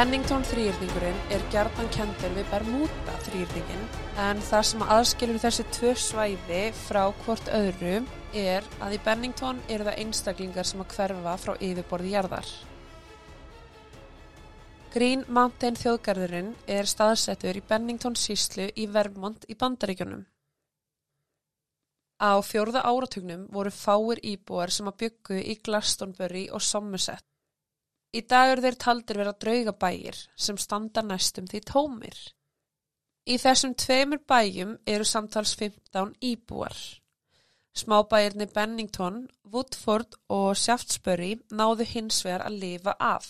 Bennington þrýrningurinn er gjarnan kendur við Bermuda þrýrningin en það sem aðskilur þessi tvö svæði frá hvort öðru er að í Bennington eru það einstaklingar sem að hverfa frá yfirborði jarðar. Green Mountain þjóðgarðurinn er staðsettur í Bennington síslu í Vermont í Bandaríkjunum. Á fjórða áratugnum voru fáir íbúar sem að byggu í Glastonbury og Somerset. Í dag eru þeir taldir vera draugabægir sem standa næstum því tómir. Í þessum tveimur bæjum eru samtals 15 íbúar. Smábæirni Bennington, Woodford og Shaftesbury náðu hins vegar að lifa af.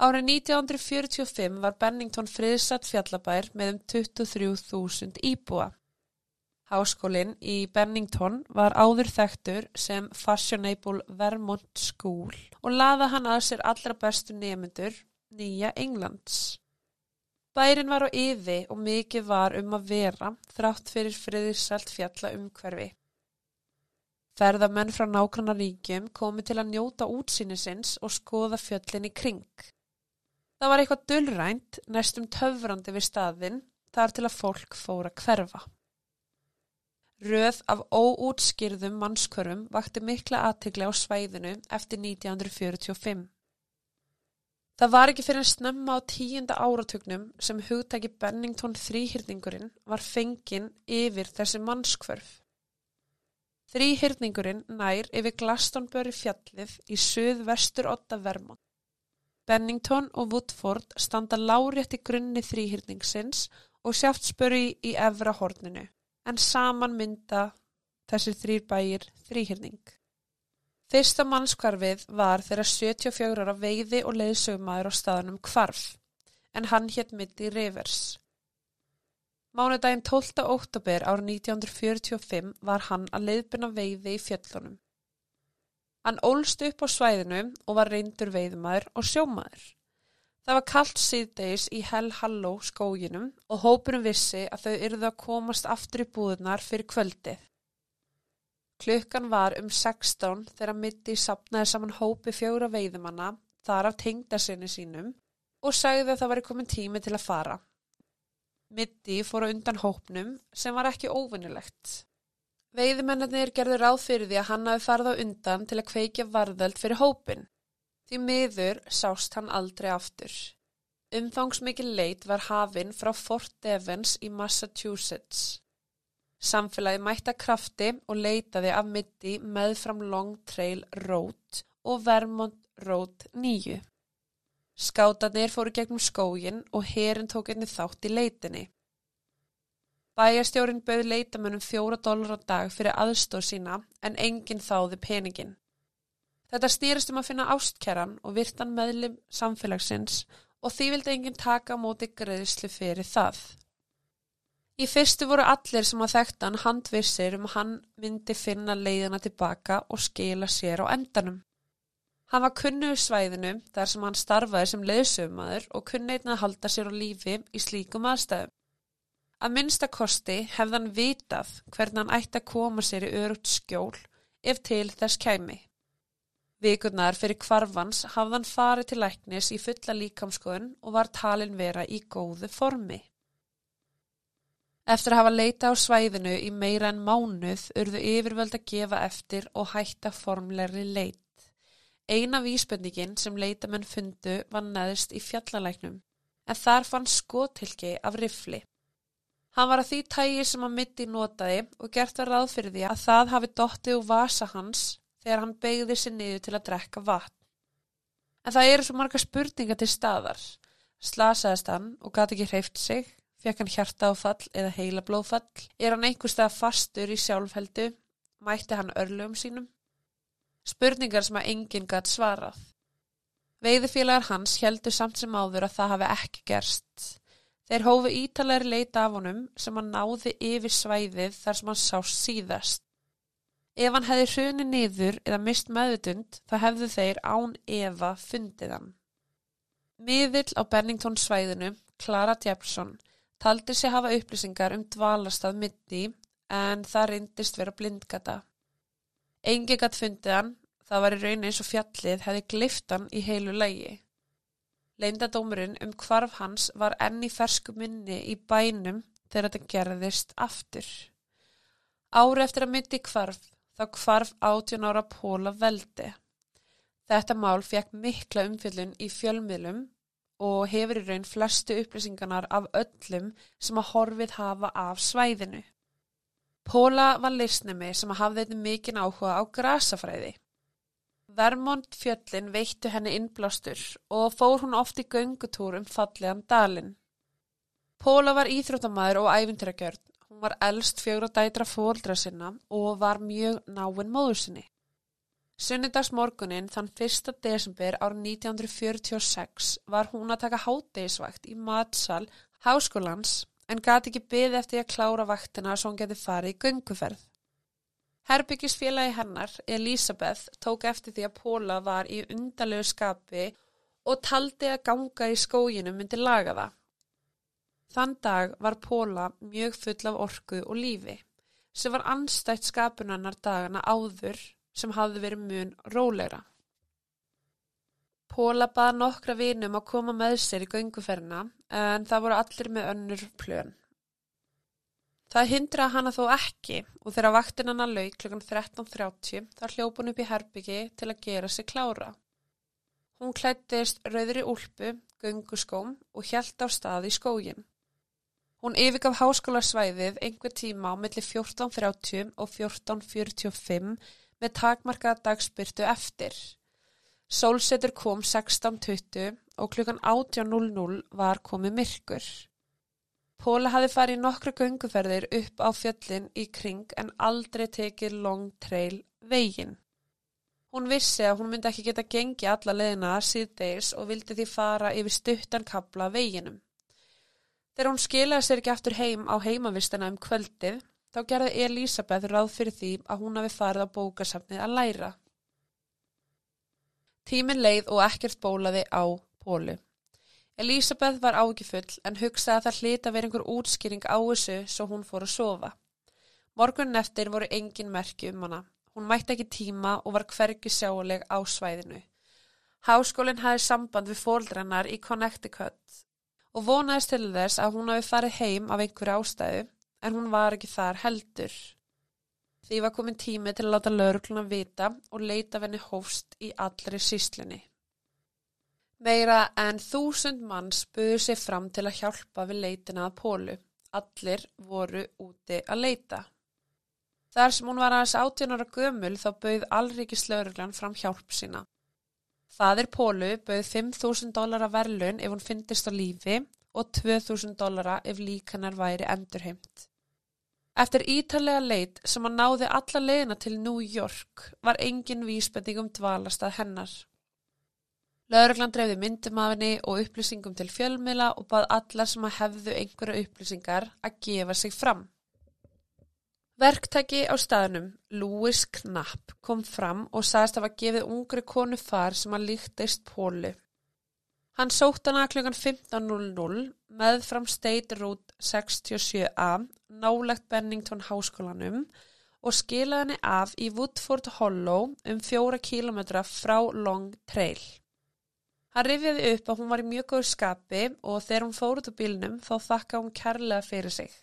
Árið 1945 var Bennington friðsatt fjallabær með um 23.000 íbúa. Háskólinn í Bennington var áður þekktur sem Fashionable Vermont School og laða hann að sér allra bestu nemyndur Nýja Englands. Bærin var á yfi og mikið var um að vera þrátt fyrir friðirsælt fjalla umhverfi. Ferðamenn frá nákvæmna ríkjum komi til að njóta útsýnisins og skoða fjöllin í kring. Það var eitthvað dullrænt, næstum töfrandi við staðin, þar til að fólk fóra hverfa. Röð af óútskýrðum mannskörfum vakti mikla aðtikli á svæðinu eftir 1945. Það var ekki fyrir en snemma á tíunda áratugnum sem hugtæki Bennington þrýhyrningurinn var fenginn yfir þessi mannskvörf. Þrýhyrningurinn nær yfir Glastonbury fjallið í söð-vestur otta Vermont. Bennington og Woodford standa lárétt í grunni þrýhyrningsins og Shaftesbury í efra horninu en saman mynda þessir þrýr bæir þrýhyrning. Fyrsta mannskvarfið var þegar 74 ára veiði og leiðsögumæður á staðanum kvarf, en hann hétt mitt í revers. Mánudaginn 12. óttabér árið 1945 var hann að leiðbyrna veiði í fjöllunum. Hann ólst upp á svæðinu og var reyndur veiðumæður og sjómaður. Það var kallt síðdeis í Hell Hallow skóginum og hópurum vissi að þau yrðu að komast aftur í búðunar fyrir kvöldið. Klukkan var um 16 þegar Mitti sapnaði saman hópi fjóra veiðumanna þar af tengdarsinni sínum og sagði að það var komin tími til að fara. Mitti fór á undan hópnum sem var ekki óvinnilegt. Veiðumennir gerði ráð fyrir því að hann hafi farið á undan til að kveikja varðöld fyrir hópin. Því miður sást hann aldrei aftur. Umfangsmikið leit var hafinn frá Fort Devens í Massachusetts. Samfélagi mætta krafti og leitaði af mitti meðfram Long Trail Road og Vermont Road 9. Skátanir fóru gegnum skógin og herin tók einni þátt í leitinni. Bæjarstjórin bauð leitamönnum fjóra dólar á dag fyrir aðstóð sína en enginn þáði peningin. Þetta stýrist um að finna ástkerran og virtan meðlim samfélagsins og því vildi enginn taka móti greiðslu fyrir það. Í fyrstu voru allir sem að þekktan handvissir um hann myndi finna leiðina tilbaka og skila sér á endanum. Hann var kunnuð svæðinu þar sem hann starfaði sem leiðsöfumadur og kunneitna að halda sér á lífi í slíkum aðstæðum. Að minnstakosti hefðan vitað hvernig hann ætti að koma sér í örugt skjól ef til þess kæmi. Vikurnar fyrir kvarfans hafðan farið til læknis í fulla líkamskoðun og var talin vera í góðu formi. Eftir að hafa leita á svæðinu í meira en mánuð urðu yfirvöld að gefa eftir og hætta formlegri leit. Eina vísbendingin sem leitamenn fundu var neðist í fjallalæknum, en þar fann skotilki af rifli. Hann var að því tægi sem að mitti notaði og gert var ráð fyrir því að það hafi dottið úr vasa hans þegar hann beigði sér niður til að drekka vatn. En það eru svo marga spurningar til staðar. Slasaðist hann og gati ekki hreift sig, fekk hann hjarta áfall eða heila blóðfall, er hann einhverstað fastur í sjálfheldu, mætti hann örlugum sínum. Spurningar sem að enginn gæti svarað. Veiðifélagar hans heldur samt sem áður að það hafi ekki gerst. Þeir hófu ítalegri leita af honum sem hann náði yfir svæðið þar sem hann sást síðast. Ef hann hefði hruni niður eða mist meðutund þá hefðu þeir án Eva fundið hann. Miðill á Bennington svæðinu, Clara Jefferson, taldi sig hafa upplýsingar um dvalastað mitti en það reyndist vera blindgata. Engi gatt fundið hann, það var í raun eins og fjallið hefði gliftan í heilu lægi. Leindadómurinn um hvarf hans var enn í fersku minni í bænum þegar þetta gerðist aftur. Ári eftir að myndi hvarf, þá hvarf 18 ára Póla veldi. Þetta mál fekk mikla umfjöldun í fjölmiðlum og hefur í raun flestu upplýsingarnar af öllum sem að horfið hafa af svæðinu. Póla var leysnemi sem að hafði þetta mikinn áhuga á grasafræði. Vermont fjöllin veittu henni innblástur og fór hún oft í göngutúr um fallegan dalin. Póla var íþróttamæður og æfintragjörn. Hún var elst fjögur og dætra fóldra sinna og var mjög náinn móður sinni. Sunnudagsmorgunin þann 1. desember árið 1946 var hún að taka hátegisvægt í matsal háskólans en gati ekki byði eftir að klára vaktina svo hún geti farið í gönguferð. Herbyggisfélagi hennar, Elisabeth, tók eftir því að Póla var í undalegu skapi og taldi að ganga í skóginu myndi laga það. Þann dag var Póla mjög full af orku og lífi, sem var anstætt skapunannar dagana áður sem hafði verið mun róleira. Póla baða nokkra vinum að koma með sér í gönguferna en það voru allir með önnur plön. Það hindra hana þó ekki og þegar vaktin hana lauk kl. 13.30 þá hljóp hún upp í herbyggi til að gera sig klára. Hún klættist rauðri úlpu, gunguskóm og hjælt á stað í skógin. Hún yfirgaf háskólasvæðið einhver tíma á milli 14.30 og 14.45 með takmarkaða dagspyrtu eftir. Sólsetur kom 16.20 og klukkan 18.00 var komið myrkur. Póla hafi farið nokkru gunguferðir upp á fjöllin í kring en aldrei tekið long trail veginn. Hún vissi að hún myndi ekki geta gengið alla leðina síðdeis og vildi því fara yfir stuttan kabla veginnum. Þegar hún skilaði sér ekki aftur heim á heimavistana um kvöldið, þá gerði Elisabeth ráð fyrir því að hún hafi farið á bókasafnið að læra. Tímin leið og ekkert bólaði á Pólu. Elisabeth var ágifull en hugsaði að það hlita verið einhver útskýring á þessu svo hún fór að sofa. Morgunin eftir voru engin merki um hana. Hún mætti ekki tíma og var hvergi sjáuleg á svæðinu. Háskólinn hafi samband við fóldrannar í Connecticut og vonaðist til þess að hún hafi farið heim af einhverju ástæðu en hún var ekki þar heldur. Því var komin tími til að láta laurugluna vita og leita venni hófst í allri síslinni. Meira en þúsund manns buður sér fram til að hjálpa við leitina að Pólu. Allir voru úti að leita. Þar sem hún var aðeins 18 ára gömul þá bauð allríkislauruglan fram hjálp sína. Fadir Pólu bauð 5.000 dólar að verlun ef hún fyndist á lífi og 2.000 dólara ef líkanar væri endurheimt. Eftir ítalega leit sem hann náði alla leina til New York var engin vísbending um dvalastað hennar. Lauruglan dreifði myndum af henni og upplýsingum til fjölmila og bað allar sem að hefðu einhverja upplýsingar að gefa sig fram. Verktæki á staðnum, Louis Knapp, kom fram og sagðist að hafa gefið ungri konu far sem að líktist pólu. Hann sótt hana klukkan 15.00 með fram State Route 67A, nálegt Bennington háskólanum og skilaði henni af í Woodford Hollow um fjóra kílometra frá Long Trail. Hann rifjaði upp að hún var í mjög góð skapi og þegar hún fór út á bílnum þá þakka hún kærlega fyrir sig.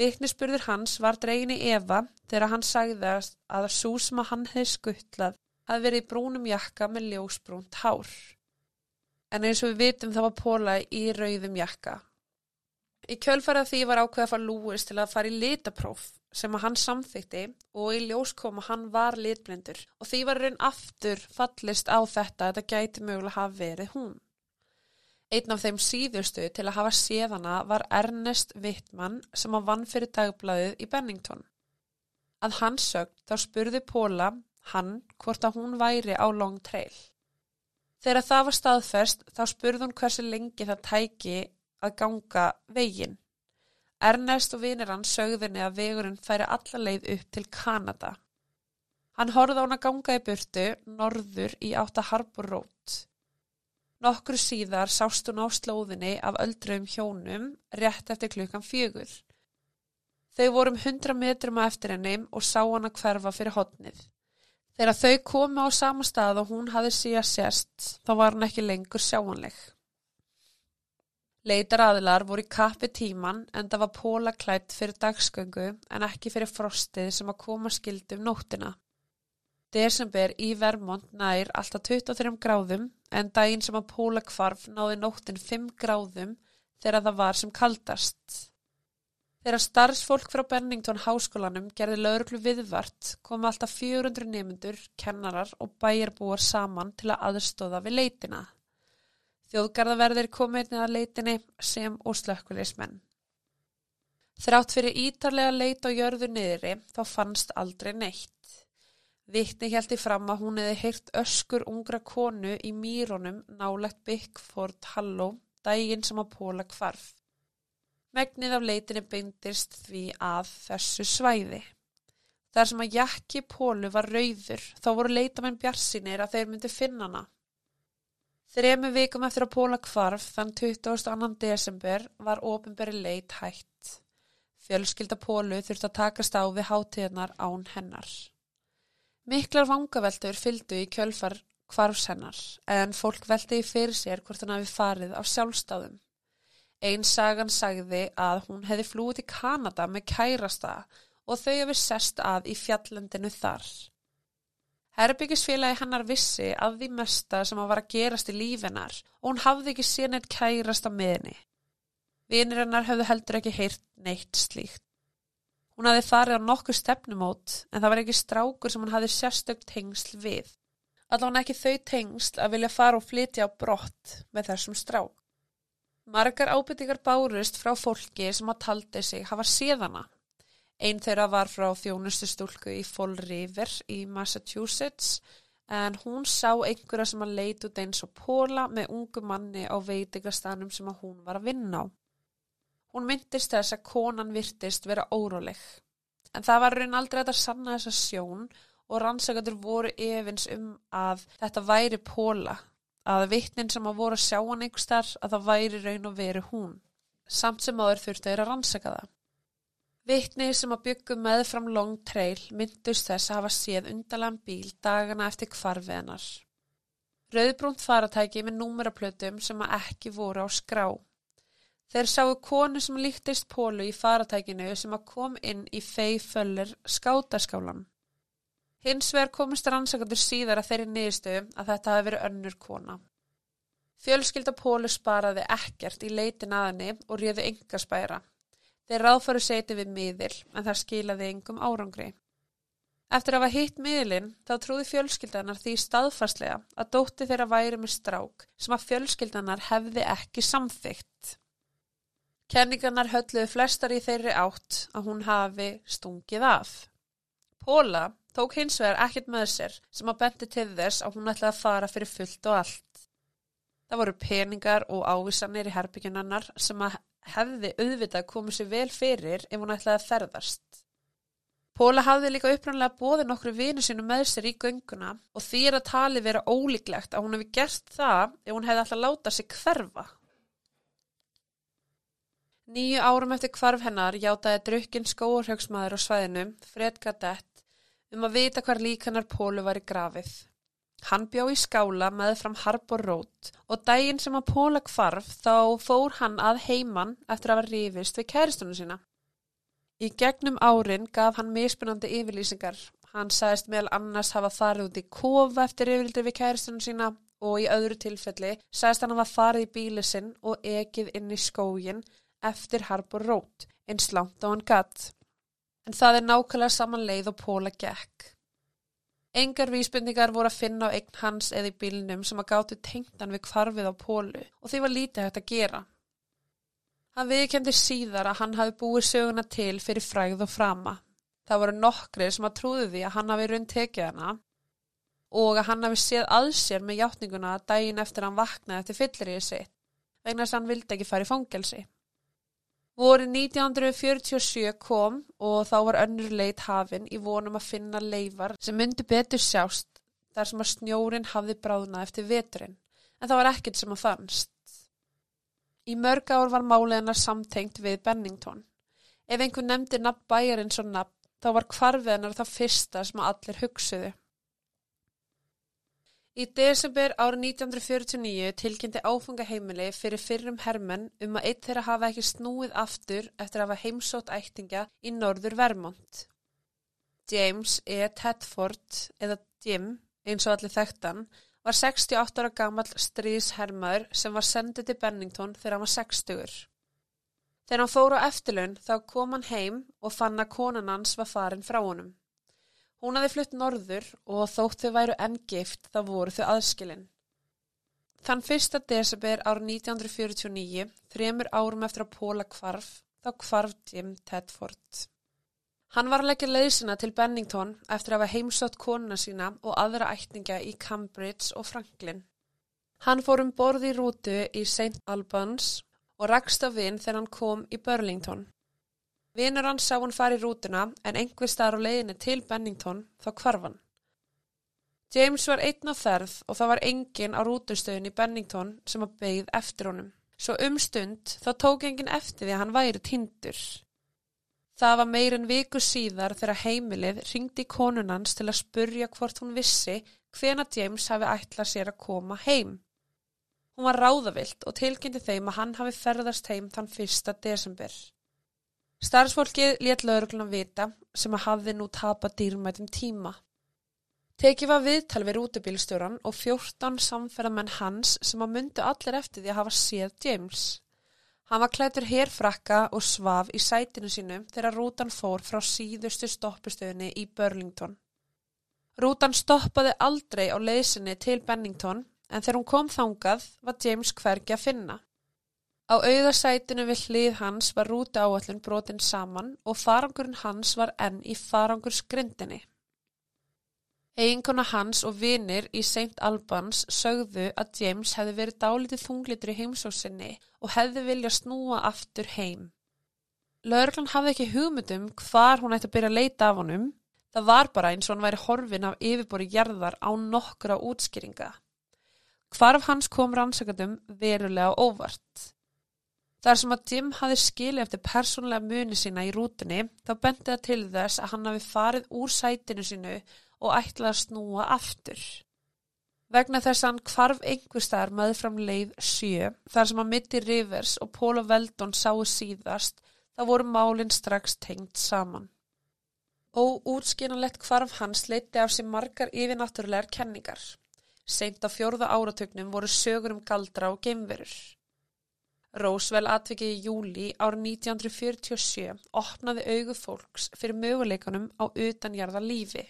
Viknisspurður hans var dregin í Eva þegar hann sagði að sú sem að hann hefði skuttlað hafði verið í brúnum jakka með ljósbrúnt hár. En eins og við vitum það var Póla í rauðum jakka. Í kjölfarað því var ákveða að fara Lúis til að fara í litapróf sem að hann samþykti og í ljós kom að hann var litblindur og því var raun aftur fallist á þetta að þetta gæti mögulega hafa verið hún. Einn af þeim síðustu til að hafa séðana var Ernest Wittmann sem að vann fyrir dagbladið í Bennington. Að hans sögt þá spurði Póla hann hvort að hún væri á long trail. Þegar það var staðfest þá spurði hún hversu lengi það tæki að ganga veginn. Ernest og vinir hann sögðinni að vegurinn færi alla leið upp til Kanada. Hann horfði á hann að ganga í burtu norður í átta Harbor Road. Nokkru síðar sást hún á slóðinni af öldrum hjónum rétt eftir klukkan fjögur. Þau vorum hundra metrum að eftir henni og sá hann að hverfa fyrir hodnið. Þegar þau komu á sama stað og hún hafði síðan sérst, þá var hann ekki lengur sjáanleg. Leitar aðilar voru í kappi tíman en það var póla klætt fyrir dagsgöngu en ekki fyrir frostið sem að koma skildum nóttina. Desember í Vermont nær alltaf 23 gráðum en daginn sem að póla kvarf náði nóttin 5 gráðum þegar það var sem kaldast. Þegar starfsfólk frá Bennington háskólanum gerði lauruglu viðvart kom alltaf 400 nemyndur, kennarar og bæjarbúar saman til að aðstóða við leitina. Þjóðgarðaverðir komið einnig að leitinni sem og slökkulismenn. Þrátt fyrir ítarlega leit á jörðu niðri þá fannst aldrei neitt. Vittni í fram að hún hefði heyrt öskur ungra konu í mýrónum nálegt Bickford Halló daginn sem að póla kvarf. Megnið af leitinni beindist því að þessu svæði. Þar sem að jakki pólu var rauður þá voru leitamenn bjarsinir að þeir myndi finna hana. Þremu vikum eftir að póla kvarf þann 22. desember var ofinberi leit hætt. Fjölskylda pólu þurfti að takast á við hátíðnar án hennar. Miklar vangaveltur fylgdu í kjölfar kvarfs hennar en fólk veldi í fyrir sér hvort hann hafi farið á sjálfstáðum. Einn sagan sagði að hún hefði flúið til Kanada með kærasta og þau hefði sest að í fjallendinu þar. Herbyggisfélagi hennar vissi að því mesta sem að var að gerast í lífinar og hún hafði ekki síðan eitt kærasta með henni. Vinir hennar hefðu heldur ekki heyrt neitt slíkt. Hún hafði farið á nokkuð stefnumót en það var ekki strákur sem hún hafði sérstökt tengsl við. Allavega ekki þau tengsl að vilja fara og flytja á brott með þessum strák. Margar ábyrtingar bárust frá fólki sem að taldi sig hafa séðana. Einn þeirra var frá þjónustu stúlku í Fall River í Massachusetts en hún sá einhverja sem að leita út eins og póla með ungu manni á veitingastanum sem að hún var að vinna á. Hún myndist þess að konan virtist vera óróleg. En það var raun aldrei að sanna þessa sjón og rannsakandur voru efins um að þetta væri póla að vittnin sem að voru að sjá hann einhver starf að það væri raun og veri hún. Samt sem áður þurftu þeirra rannsaka það. Vittni sem að byggja með fram long trail myndust þess að hafa séð undalan bíl dagana eftir kvarfið hennar. Rauðbrúnt faratæki með númeraplötum sem að ekki voru á skrá. Þeir sáu konu sem líktist pólu í faratækinu sem að kom inn í fei föller skátaskálan. Hins vegar komist rannsakandur síðar að þeirri niðurstöðu að þetta hafi verið önnur kona. Fjölskylda Pólu sparaði ekkert í leitin aðinni og ríði enga spæra. Þeir ráðfæru seti við miðil en það skilaði engum árangri. Eftir að hafa hitt miðilinn þá trúði fjölskyldanar því staðfarslega að dótti þeirra væri með strák sem að fjölskyldanar hefði ekki samþygt. Kenningarnar hölluði flestar í þeirri átt að hún hafi stungið af. Póla tók hins vegar ekkert með sér sem að bendi til þess að hún ætlaði að fara fyrir fullt og allt. Það voru peningar og ávísanir í herbyggjunannar sem að hefði auðvitað komið sér vel fyrir ef hún ætlaði að ferðast. Póla hafði líka upprannlega bóðið nokkru vinu sinu með sér í gönguna og því er að tali vera ólíklegt að hún hefði gert það ef hún hefði alltaf látað sig hverfa. Nýju árum eftir kvarf hennar játaði drukkinn skóurhauksmaður á svæðinu, Fred Gadett, um að vita hvar líkanar Pólu var í grafið. Hann bjá í skála með fram Harbor Road og daginn sem að Póla kvarf þá fór hann að heiman eftir að hafa rífist við kæristunum sína. Í gegnum árin gaf hann mismunandi yfirlýsingar. Hann sagðist meðal annars hafa farið út í kofa eftir yfirlýsingar við kæristunum sína og í öðru tilfelli sagðist hann hafa farið í bíli sinn og ekið inn í skógin eftir Harbor Road eins langt á hann gatt en það er nákvæmlega saman leið og Póla gekk. Engar vísbendingar voru að finna á eign hans eða í bílnum sem að gáttu tengtan við kvarfið á Pólu og því var lítið hægt að gera. Hann viðkendi síðar að hann hafi búið söguna til fyrir fræð og frama. Það voru nokkri sem að trúði því að hann hafi raun tekið hana og að hann hafi séð aðsér með hjáttninguna daginn eftir hann vaknaði eftir fyllir í þessi vegna þess að hann vildi ekki fara í fangelsi. Voru 1947 kom og þá var önnur leit hafinn í vonum að finna leifar sem myndi betur sjást þar sem að snjórin hafði bráðnað eftir veturinn, en það var ekkert sem að fannst. Í mörg ár var máleginar samtengt við Bennington. Ef einhver nefndi nafn bæjarinn svo nafn, þá var kvarfiðanar það fyrsta sem að allir hugsuðu. Í desember árið 1949 tilkynnti áfungaheimili fyrir fyrrum hermenn um að eitt þeirra hafa ekki snúið aftur eftir að hafa heimsótt ættinga í norður Vermont. James E. Tedford, eða Jim, eins og allir þekktan, var 68 ára gammal stríðshermaður sem var sendið til Bennington þegar hann var 60. Þegar hann fór á eftirlaun þá kom hann heim og fann að konan hans var farin frá honum. Hún hafði flutt norður og þótt þau væru enn gift þá voru þau aðskilinn. Þann 1. desember árið 1949, þremur árum eftir að Póla kvarf, þá kvarf Jim Tedford. Hann var að leggja leysina til Bennington eftir að hafa heimsótt konuna sína og aðra ætninga í Cambridge og Franklin. Hann fór um borði í rútu í St. Albans og rakst á vinn þegar hann kom í Burlington. Vinur hans sá hún fara í rútuna en einhver staðar á leiðinni til Bennington þá kvarfan. James var einn á ferð og það var engin á rútustöðin í Bennington sem að beigð eftir honum. Svo umstund þá tók engin eftir því að hann væri tindur. Það var meirin viku síðar þegar heimilið ringdi konunans til að spurja hvort hún vissi hvena James hafi ætlað sér að koma heim. Hún var ráðavilt og tilkynnti þeim að hann hafi ferðast heim þann 1. desember. Starfsfólkið létt laurugluna vita sem að hafði nú tapað dýrmætum tíma. Tekið var viðtal við rútubílstjóran og 14 samferðamenn hans sem að myndu allir eftir því að hafa séð James. Hann var klætur herfrakka og svaf í sætinu sínu þegar rútan fór frá síðustu stoppustöðinni í Burlington. Rútan stoppaði aldrei á leysinni til Bennington en þegar hún kom þangað var James hvergi að finna. Á auðarsætinu við hlið hans var rúti áallun brotin saman og farangurinn hans var enn í farangursgrindinni. Eiginkona hans og vinir í St. Albans sögðu að James hefði verið dálítið þunglitur í heimsósinni og hefði viljað snúa aftur heim. Lörglann hafði ekki hugmyndum hvar hún ætti að byrja að leita af honum. Það var bara eins og hann væri horfin af yfirbori gerðar á nokkura útskýringa. Hvarf hans kom rannsakandum verulega óvart. Þar sem að Jim hafi skilið eftir persónlega muni sína í rútinni þá bendið það til þess að hann hafi farið úr sætinu sínu og ætlaði að snúa aftur. Vegna þess að hann kvarf einhver staðar með fram leið sjö þar sem að Mitty Rivers og Póla Veldon sáu síðast þá voru málinn strax tengt saman. Og útskynanlegt kvarf hans leiti af sér margar yfirnáttúrulegar kenningar. Seint á fjórða áratögnum voru sögur um galdra og geimverur. Rósvel atvikið í júli árið 1947 opnaði augu fólks fyrir möguleikunum á utanjarða lífi.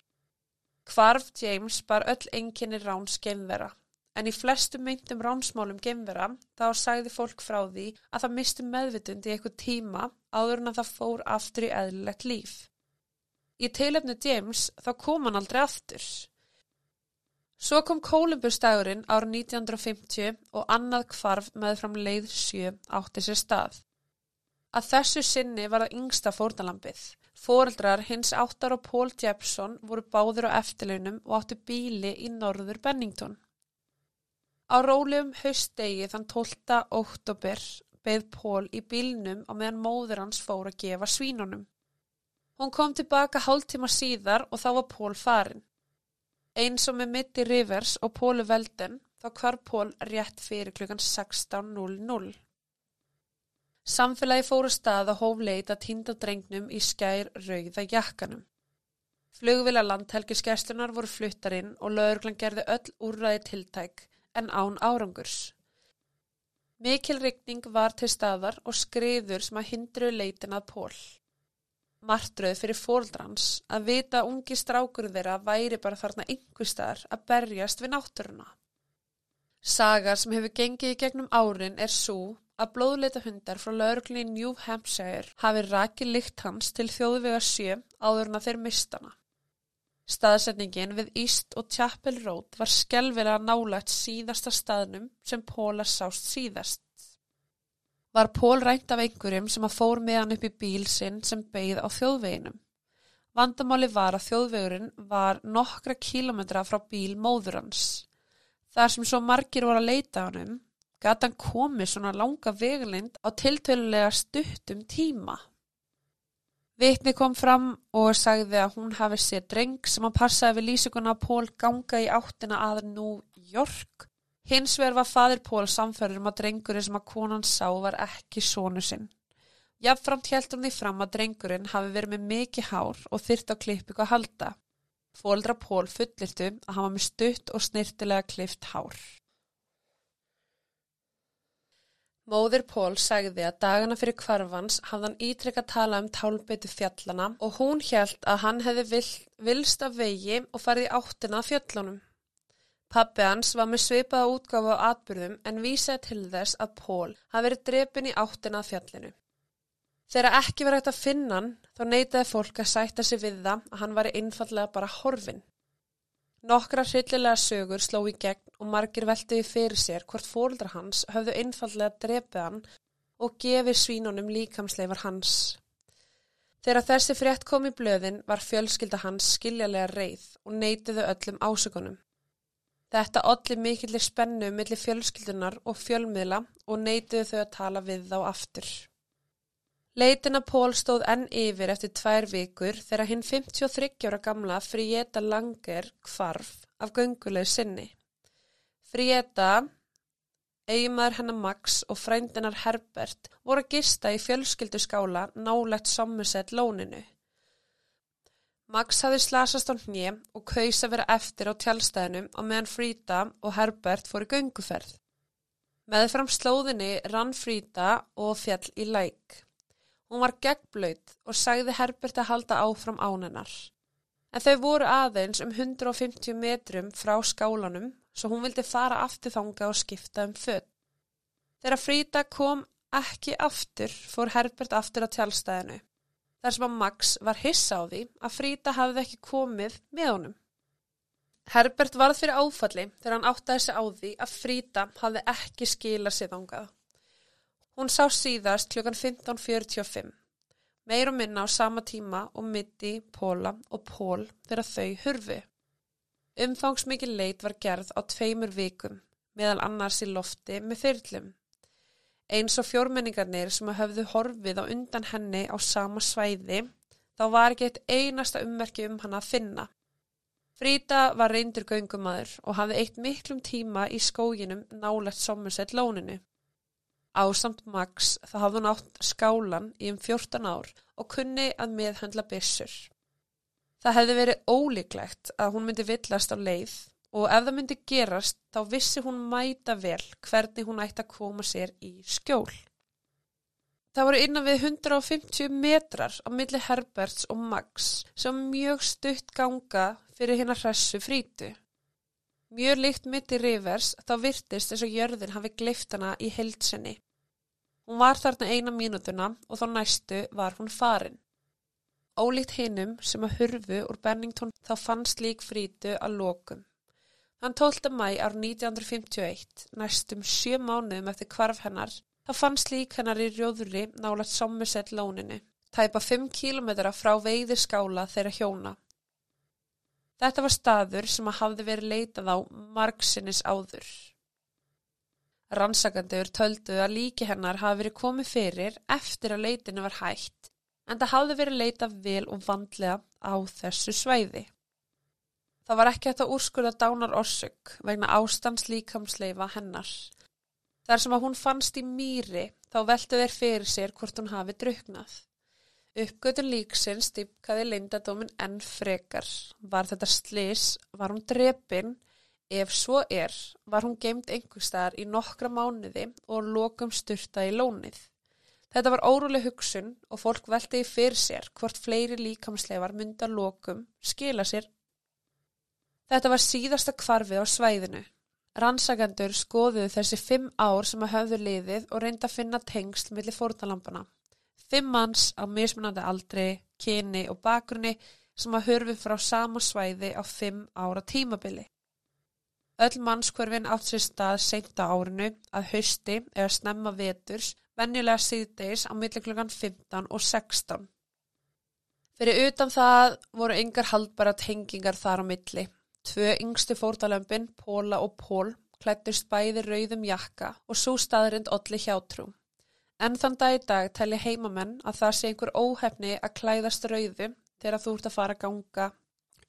Hvarf James bar öll enginni ráns gemvera, en í flestu myndum ránsmálum gemvera þá sagði fólk frá því að það misti meðvitund í eitthvað tíma áður en að það fór aftur í eðlilegt líf. Í teilefnu James þá kom hann aldrei aftur. Svo kom Kólumbustagurinn árið 1950 og annað kvarf með fram leið sjö átti sér stað. Að þessu sinni var það yngsta fórnalambið. Fóreldrar hins áttar og Pól Jepson voru báður á eftirlaunum og áttu bíli í norður Bennington. Á rólegum haustdegi þann 12. oktober beð Pól í bílnum á meðan móður hans fór að gefa svínunum. Hún kom tilbaka hálf tíma síðar og þá var Pól farin. Eins og með Mitty Rivers og Pólu Velden þá hvar Pól rétt fyrir klukkan 16.00. Samfélagi fóru stað að hófleit að týnda drengnum í skær rauða jakkanum. Flugvila landhelgiskeslunar voru fluttarinn og lögurglan gerði öll úrræði tiltæk en án árangurs. Mikil rigning var til staðar og skriður sem að hindru leitin að Pól martröð fyrir fóldrans að vita að ungi strákur þeirra væri bara þarna einhver staðar að berjast við náttúruna. Sagar sem hefur gengið í gegnum árin er svo að blóðleita hundar frá lauruglinni New Hampshire hafi rakið lykt hans til þjóðvega sjö áður en að þeir mistana. Staðsetningin við East og Chapel Road var skelvilega nálægt síðasta staðnum sem Póla sást síðast. Var Pól rænt af einhverjum sem að fór með hann upp í bíl sinn sem beigð á þjóðveginum. Vandamáli var að þjóðvegurinn var nokkra kílometra frá bíl móður hans. Þar sem svo margir voru að leita hann um, gata hann komið svona langa veglind á tiltölulega stuttum tíma. Vitni kom fram og sagði að hún hafi sér dreng sem að passaði við lýsinguna að Pól ganga í áttina að New York. Hins vegar var fadir Pól samferður um að drengurinn sem að konan sá var ekki sónu sinn. Jafnframt heldum því fram að drengurinn hafi verið með mikið hár og þyrrt á klippíku að halda. Fóldra Pól fullirtu að hann var með stutt og snirtilega klift hár. Móðir Pól sagði að dagana fyrir kvarfans hafði hann ítrekka tala um tálbeitu fjallana og hún held að hann hefði vil, vilst af vegi og farið í áttina af fjöllunum. Pappi hans var með svipaða útgáfa á atbyrðum en vísaði til þess að Pól hafi verið drepin í áttina af fjallinu. Þegar ekki verið hægt að finna hann, þá neytaði fólk að sætta sig við það að hann var einfallega bara horfin. Nokkra hryllilega sögur sló í gegn og margir veltiði fyrir sér hvort fóldra hans höfðu einfallega drepið hann og gefið svínunum líkamsleifar hans. Þegar þessi frétt kom í blöðin var fjölskylda hans skiljalega reið og neytiðu öllum ásökunum. Þetta olli mikillir spennu millir fjölskyldunar og fjölmiðla og neytiðu þau að tala við þá aftur. Leitina Pól stóð enn yfir eftir tvær vikur þegar hinn 53 ára gamla Fríeta Langer kvarf af gönguleg sinni. Fríeta, eiginmaður hennar Max og frændinar Herbert voru að gista í fjölskyldu skála nálegt Somerset lóninu. Max hafi slasast á hnið og kaus að vera eftir á tjálstæðinum og meðan Fríta og Herbert fóru gönguferð. Meðfram slóðinni rann Fríta og fjall í læk. Hún var gegblöyt og sagði Herbert að halda áfram ánennar. En þau voru aðeins um 150 metrum frá skálanum svo hún vildi fara aftur þanga og skipta um född. Þegar Fríta kom ekki aftur fór Herbert aftur á tjálstæðinu. Þar sem að Max var hissa á því að Fríta hafði ekki komið með honum. Herbert varð fyrir áfalli þegar hann áttaði sig á því að Fríta hafði ekki skilað sér þangað. Hún sá síðast klukkan 15.45, meir og minna á sama tíma og mitti, Póla og Pól þegar þau hurfi. Umfangsmikið leit var gerð á tveimur vikum, meðal annars í lofti með þyrlum. Eins og fjórmenningarnir sem hafðu horfið á undan henni á sama svæði, þá var ekki eitt einasta ummerki um hann að finna. Fríta var reyndur göngumadur og hafði eitt miklum tíma í skóginum nálegt somursett lóninu. Ásamt Max þá hafði hún átt skálan í um 14 ár og kunni að meðhandla byssur. Það hefði verið ólíklegt að hún myndi villast á leið og ef það myndi gerast þá vissi hún mæta vel hvernig hún ætti að koma sér í skjól. Það voru innan við 150 metrar á milli Herberts og Max sem mjög stutt ganga fyrir hérna hressu frítu. Mjög líkt mitt í rivers þá virtist þess að jörðin hafi gleift hana í heilsinni. Hún var þarna eina mínútuna og þá næstu var hún farin. Ólíkt hinnum sem að hurfu úr Bennington þá fannst lík frítu að lokum. Þann 12. mæ ár 1951, næstum sjö mánuðum eftir kvarf hennar, þá fannst lík hennar í rjóðuri nálat Somerset lóninu, tæpa 5 km frá veiði skála þeirra hjóna. Þetta var staður sem að hafði verið leitað á margsinnis áður. Rannsakandur töldu að líki hennar hafi verið komið fyrir eftir að leitinu var hægt en það hafði verið leitað vel og vandlega á þessu svæði. Það var ekki hægt að úrskurða dánar orsök vegna ástands líkamsleifa hennar. Þar sem að hún fannst í mýri þá veltu þeir fyrir sér hvort hún hafi druknað. Uppgötun líksins stýpkaði leindadómin enn frekar. Var þetta slis, var hún drepin, ef svo er, var hún geimt einhverstaðar í nokkra mánuði og lokum styrta í lónið. Þetta var óruleg hugsun og fólk veltiði fyrir sér hvort fleiri líkamsleifar mynda lokum skila sér. Þetta var síðasta kvarfið á svæðinu. Rannsagandur skoðuðu þessi fimm ár sem að höfðu liðið og reynda að finna tengsl millir fórtalampana fimm manns á mismunandi aldri, kyni og bakgrunni sem að hörfi frá sama svæði á fimm ára tímabili. Öll mannskverfin átt sér stað seinta árinu að hausti eða snemma veturs, venjulega síðdeis á milliklungan 15 og 16. Fyrir utan það voru yngar haldbara tengingar þar á milli. Tvö yngstu fórtalömpin, Póla og Pól, klættist bæði rauðum jakka og svo staðrind olli hjátrúm. En þann dag í dag telli heimamenn að það sé einhver óhefni að klæðast rauðu þegar þú ert að fara að ganga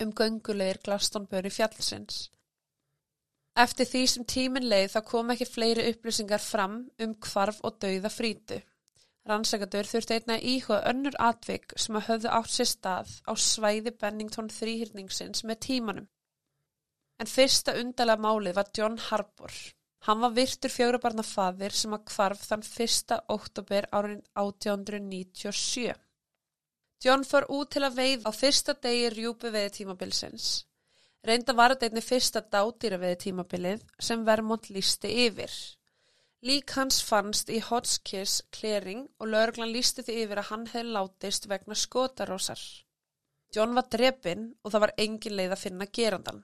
um göngulegir glastonböri fjallsins. Eftir því sem tímin leið þá kom ekki fleiri upplýsingar fram um hvarf og dauða frítu. Rannsakadur þurfti einna íhuga önnur atvik sem að höfðu átt sér stað á svæði Bennington þrýhyrningsins með tímanum. En fyrsta undalega málið var John Harbour. Hann var virtur fjórabarna faðir sem að hvarf þann 1. oktober árin 1897. John fór út til að veið á fyrsta degi rjúpu veði tímabilsins. Reynda var þetta einni fyrsta dátýra veði tímabilið sem Vermont lísti yfir. Lík hans fannst í Hotchkiss klering og lögurglan lísti því yfir að hann hefði látist vegna skotarósar. John var drepinn og það var engin leið að finna gerandan.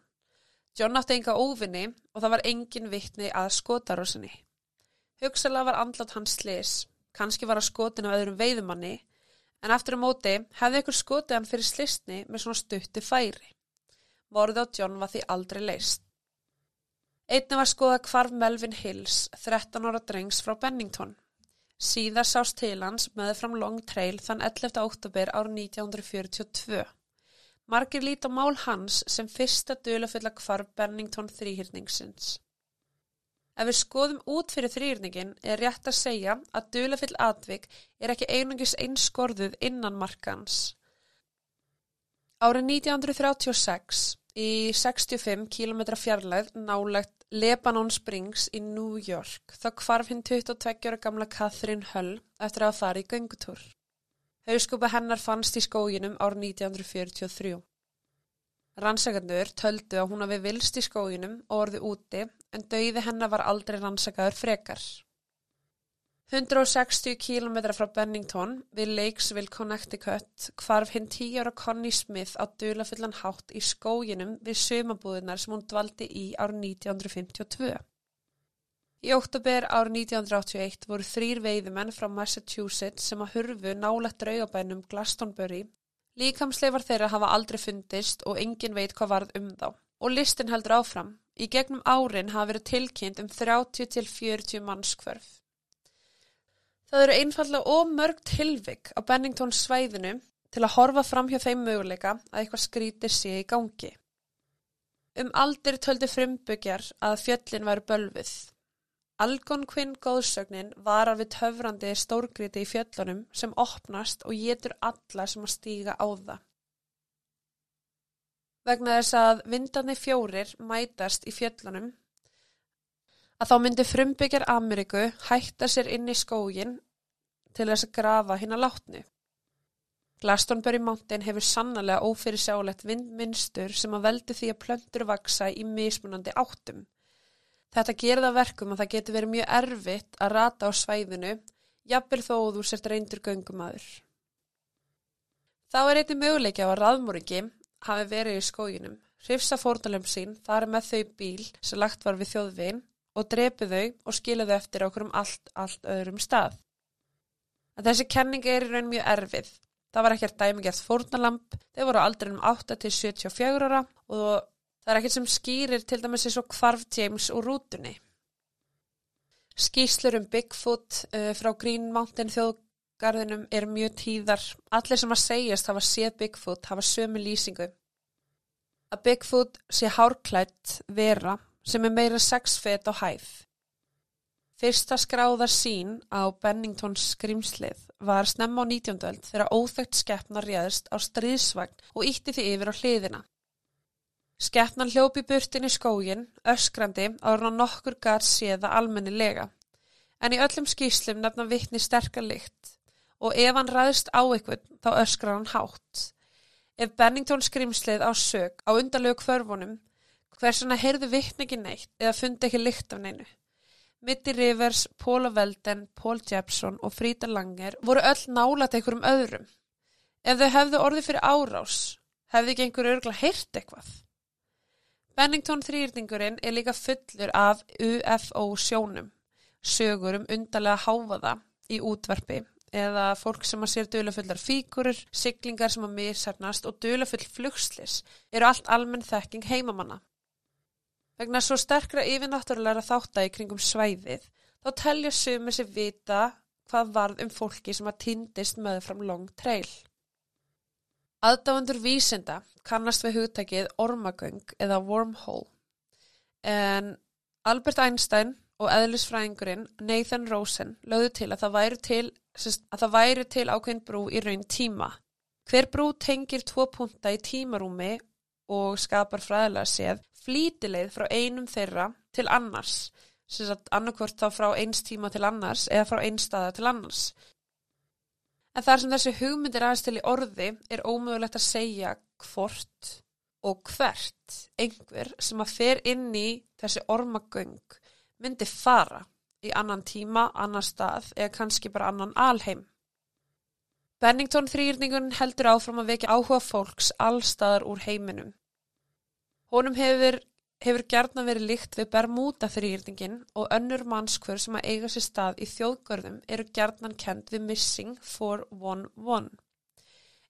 John átti enga óvinni og það var engin vittni að skotarósinni. Hugsalega var andlat hans slis, kannski var að skotin á öðrum veiðumanni, en eftir um móti hefði ykkur skotið hann fyrir slisni með svona stutti færi. Morði á John var því aldrei leist. Einni var skoða kvarf Melvin Hills, 13 ára drengs frá Bennington. Síðar sást til hans með fram Long Trail þann 11. oktober árið 1942. Margir lít á mál hans sem fyrsta dölufulla kvarf Bennington þrýhyrningsins. Ef við skoðum út fyrir þrýhyrningin er rétt að segja að dölufull atvik er ekki einungis einskorðuð innan markans. Árið 1936 í 65 km fjarlæð nálegt Lebanon Springs í New York þá kvarf hinn 22 ára gamla Catherine Hull eftir að fara í göngutúr. Hauðskupa hennar fannst í skóginum árið 1943. Rannsakarnur töldu að hún hafi vilst í skóginum og orði úti en dauði hennar var aldrei rannsakaður frekar. 160 km frá Bennington við Lakesville, Connecticut hvarf hinn 10 ára Connie Smith á dölafullan hátt í skóginum við sömabúðunar sem hún dvaldi í árið 1952. Í óttubér árið 1981 voru þrýr veiðumenn frá Massachusetts sem að hurfu nálegt draugabænum Glastonbury. Líkamsleifar þeirra hafa aldrei fundist og engin veit hvað varð um þá. Og listin heldur áfram. Í gegnum árin hafa verið tilkynnt um 30 til 40 mannskvörf. Það eru einfallega ómörg tilvik á Bennington svæðinu til að horfa fram hjá þeim möguleika að eitthvað skrítir sé í gangi. Um aldir töldi frumbyggjar að fjöllin væri bölfið. Algonquin góðsögnin var að við töfrandi stórgríti í fjöllunum sem opnast og getur alla sem að stíga á það. Vegna þess að vindarni fjórir mætast í fjöllunum að þá myndi frumbyggjar Ameríku hætta sér inn í skógin til þess að grafa hinn að látni. Glastonbury Mountain hefur sannlega ófyrir sjálegt vindmynstur sem að veldi því að plöndur vaksa í mismunandi áttum. Þetta gerða verkum að það getur verið mjög erfitt að rata á svæðinu, jafnvel þó þú sért reyndur göngumæður. Þá er einnig möguleikja á að raðmóringi hafi verið í skóginum, hrifsa fórnalöfum sín, þar með þau bíl sem lagt var við þjóðveginn og drepi þau og skila þau eftir okkur um allt, allt öðrum stað. Að þessi kenning er í raun mjög erfið. Það var ekkert dæmigjart fórnalamp, þau voru aldrei um 8 til 74 ára og það er ekkert sem skýrir til dæmis eins og kvarf James úr rútunni. Skýslur um Bigfoot uh, frá Green Mountain þjóðgarðinum er mjög tíðar. Allir sem að segjast hafa séð Bigfoot hafa sömu lýsingu. Að Bigfoot sé hárklætt vera sem er meira 6 fet á hæð. Fyrsta skráðar sín á Benningtons skrimslið var snemma á 19. öld þegar óþögt skeppnar réðist á stríðsvagn og ítti því yfir á hliðina. Skeppnan hljópi burtin í skógin, öskrandi ára nokkur gart séða almennilega, en í öllum skýslum nefna vittni sterkar lykt og ef hann ræðist á eitthvað þá öskrar hann hátt. Ef Bennington skrimslið á sög á undalögu kvörfunum Hversuna heyrðu vittni ekki neitt eða fundi ekki lykt af neinu. Mitty Rivers, Paula Velden, Paul Jepson og Frida Langer voru öll nálat einhverjum öðrum. Ef þau hefðu orði fyrir árás, hefðu ekki einhverju örgla heyrt eitthvað. Bennington þrýrningurinn er líka fullur af UFO sjónum, sögur um undarlega háfaða í útvarpi eða fólk sem að sér dölufullar fíkurur, siglingar sem að missarnast og dölufull flugslis eru allt almenn þekking heimamanna. Vegna svo sterkra yfirnáttúrulega þáttægi kringum svæðið, þá telja sumir sér vita hvað varð um fólki sem að týndist með fram long trail. Aðdáendur vísinda kannast við hugtækið ormagöng eða wormhole. En Albert Einstein og eðlisfræðingurinn Nathan Rosen lögðu til að það væri til, að það væri til ákveðin brú í raun tíma. Hver brú tengir tvo punta í tímarúmi og skapar fræðilega séð flítileið frá einum þeirra til annars, sem sagt annarkvort þá frá eins tíma til annars eða frá einn staða til annars. En þar sem þessi hugmyndir aðeins til í orði er ómögulegt að segja hvort og hvert einhver sem að fer inn í þessi ormagöng myndi fara í annan tíma, annan stað eða kannski bara annan alheim. Bennington þrýrningun heldur áfram að vekja áhuga fólks allstaðar úr heiminum. Honum hefur, hefur gerðna verið líkt við Bermuda þrýrningin og önnur mannskvör sem að eiga sér stað í þjóðgörðum eru gerðnan kend við Missing 411.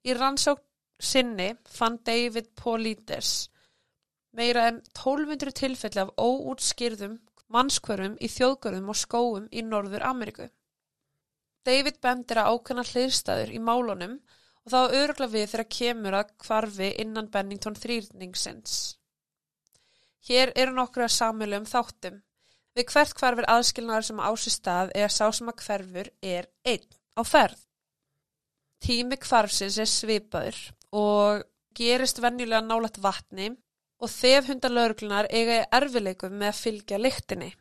Í rannsók sinni fann David Paulides meira en 1200 tilfelli af óútskýrðum mannskvörum í þjóðgörðum og skóum í Norður Ameríku. David bendir að ákveðna hliðstæður í málunum og þá örugla við þegar kemur að kvarfi innan Bennington þrýrningsins. Hér eru nokkru að samilu um þáttum. Við hvert kvarfir aðskilnaðar sem ási stað eða sá sem að hverfur er einn á ferð. Tími kvarfsins er svipaður og gerist venjulega nálat vatni og þef hundalörglunar eiga í erfileikum með að fylgja lyktinni.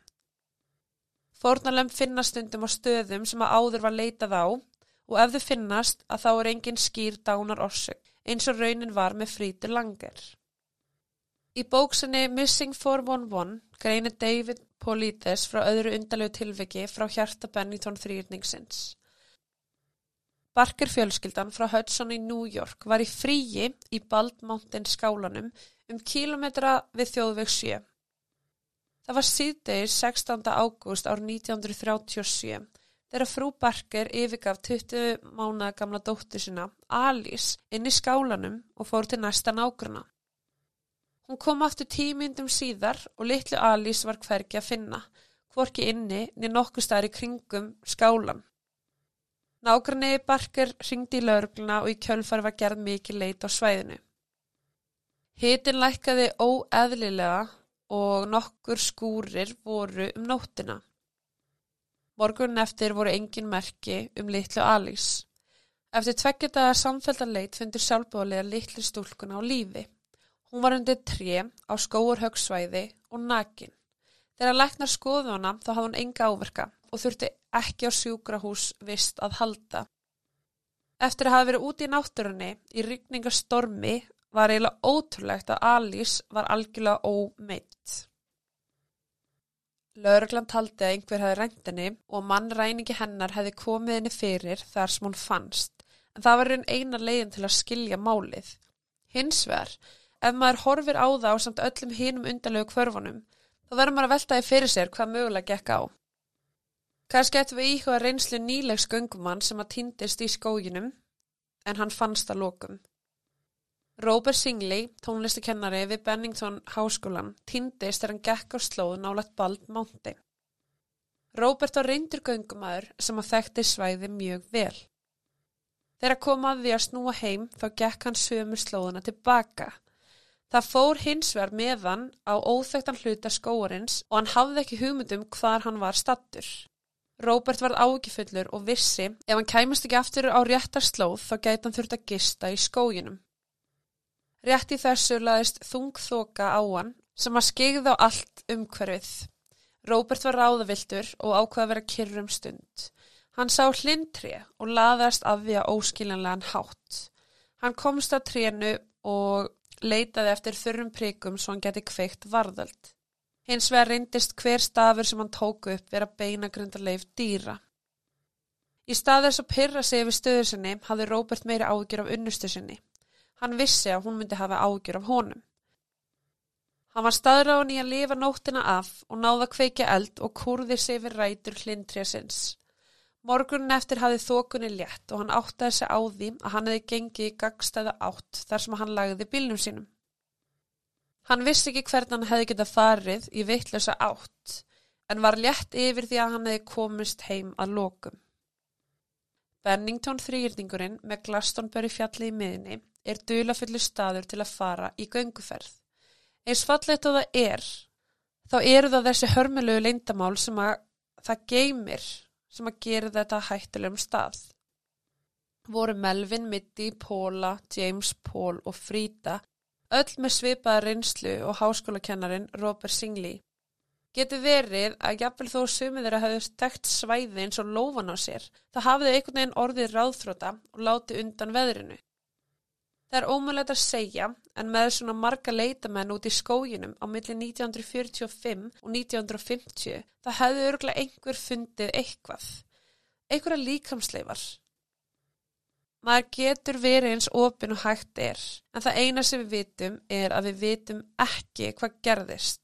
Fórnalem finnast stundum á stöðum sem að áður var leitað á og ef þau finnast að þá er engin skýr dánar orsök eins og raunin var með frítur langer. Í bóksinni Missing 411 greinir David Polites frá öðru undalegu tilviki frá hjarta Bennington þrýrningsins. Barker fjölskyldan frá Hudson í New York var í fríi í Bald Mountain skálanum um kílometra við þjóðveg 7. Það var síðdegir 16. ágúst ár 1937 þegar frú Barker yfirgaf 20 mánuða gamla dóttu sinna, Alice, inn í skálanum og fór til næsta nágruna. Hún kom aftur tímyndum síðar og litlu Alice var hvergi að finna, hvorki inni niður nokkuð staðir í kringum skálan. Nágrunni Barker ringdi í laurugluna og í kjölfari var gerð mikið leit á svæðinu. Hitin lækkaði óeðlilega og nokkur skúrir voru um nóttina. Morgun eftir voru engin merki um litlu Alís. Eftir tveggjadaða samféldarleit fundur sjálfbóðlega litlu stúlkuna á lífi. Hún var undir tre á skóurhauksvæði og nakin. Þegar læknar skoðu hana þá hafði hún enga áverka og þurfti ekki á sjúkrahús vist að halda. Eftir að hafa verið úti í náttúrunni í rykningastormi var eiginlega ótrúlegt að Alice var algjörlega ómeitt. Lauruglan taldi að einhver hefði ræntinni og mannræningi hennar hefði komið henni fyrir þar sem hún fannst, en það var einn eina leiðin til að skilja málið. Hins vegar, ef maður horfir á það á samt öllum hinum undalögu kvörfunum, þá verður maður að veltaði fyrir sér hvað mögulega gekk á. Kannski ættum við íhuga reynslu nýlegs göngumann sem að týndist í skóginum en hann fannst að lokum. Robert Singley, tónlistakennari við Bennington Háskólan, týndist þegar hann gekk á slóð nálat Bald Mountain. Robert var reyndur göngumæður sem að þekkti svæði mjög vel. Þegar komaði því að snúa heim þá gekk hann sömur slóðuna tilbaka. Það fór hins vegar meðan á óþögtan hluta skóarins og hann hafði ekki hugmyndum hvar hann var stattur. Róbert varð ágifullur og vissi ef hann kæmast ekki aftur á réttar slóð þá gæti hann þurft að gista í skóginum. Rétt í þessu laðist þung þoka á hann sem að skegði á allt umhverfið. Róbert var ráðavildur og ákvaði að vera kyrrum stund. Hann sá hlindri og laðast af því að óskiljanlegan hátt. Hann komst að trénu og leitaði eftir þurrum prikum svo hann geti kveikt varðöld. Hins vegar reyndist hver stafur sem hann tóku upp vera beinagrundarleif dýra. Í stað þess að pyrra sig yfir stöður sinni hafði Róbert meiri ágjur af unnustu sinni. Hann vissi að hún myndi hafa ágjur af honum. Hann var staðráðin í að lifa nóttina af og náða kveikja eld og kurði sig yfir rætur hlindrjasins. Morgunin eftir hafði þokunni létt og hann áttaði sig á því að hann hefði gengið í gagstæða átt þar sem hann lagði bílnum sínum. Hann vissi ekki hvernig hann hefði getað farið í vittlösa átt en var létt yfir því að hann hefði komist heim að lokum. Bennington þrýrningurinn með Glastonbury fjalli í miðinni er dulafullu staður til að fara í gönguferð. Eins fallet og það er, þá eru það þessi hörmulegu leyndamál sem að það geymir sem að gera þetta hættilegum stað. Voru Melvin, Mitty, Paula, James, Paul og Frida öll með svipaða reynslu og háskólakennarin Robert Singley. Getur verið að jafnvel þó sumið þeirra hafði stegt svæði eins og lófan á sér, það hafiði einhvern veginn orðið ráðþróta og láti undan veðrinu. Það er ómulegt að segja en með svona marga leitamenn út í skóginum á milli 1945 og 1950 það hefði örgulega einhver fundið eitthvað, einhverja líkamsleifar. Maður getur verið eins opin og hægt er, en það eina sem við vitum er að við vitum ekki hvað gerðist.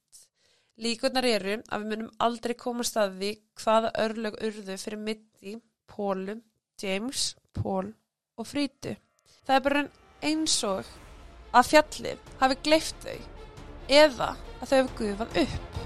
Líkunar eru að við munum aldrei komast að því hvaða örlög urðu fyrir mitti, Pólu, James, Pól og Frítu. Það er bara eins og að fjallið hafi gleift þau eða að þau hefur gufað upp.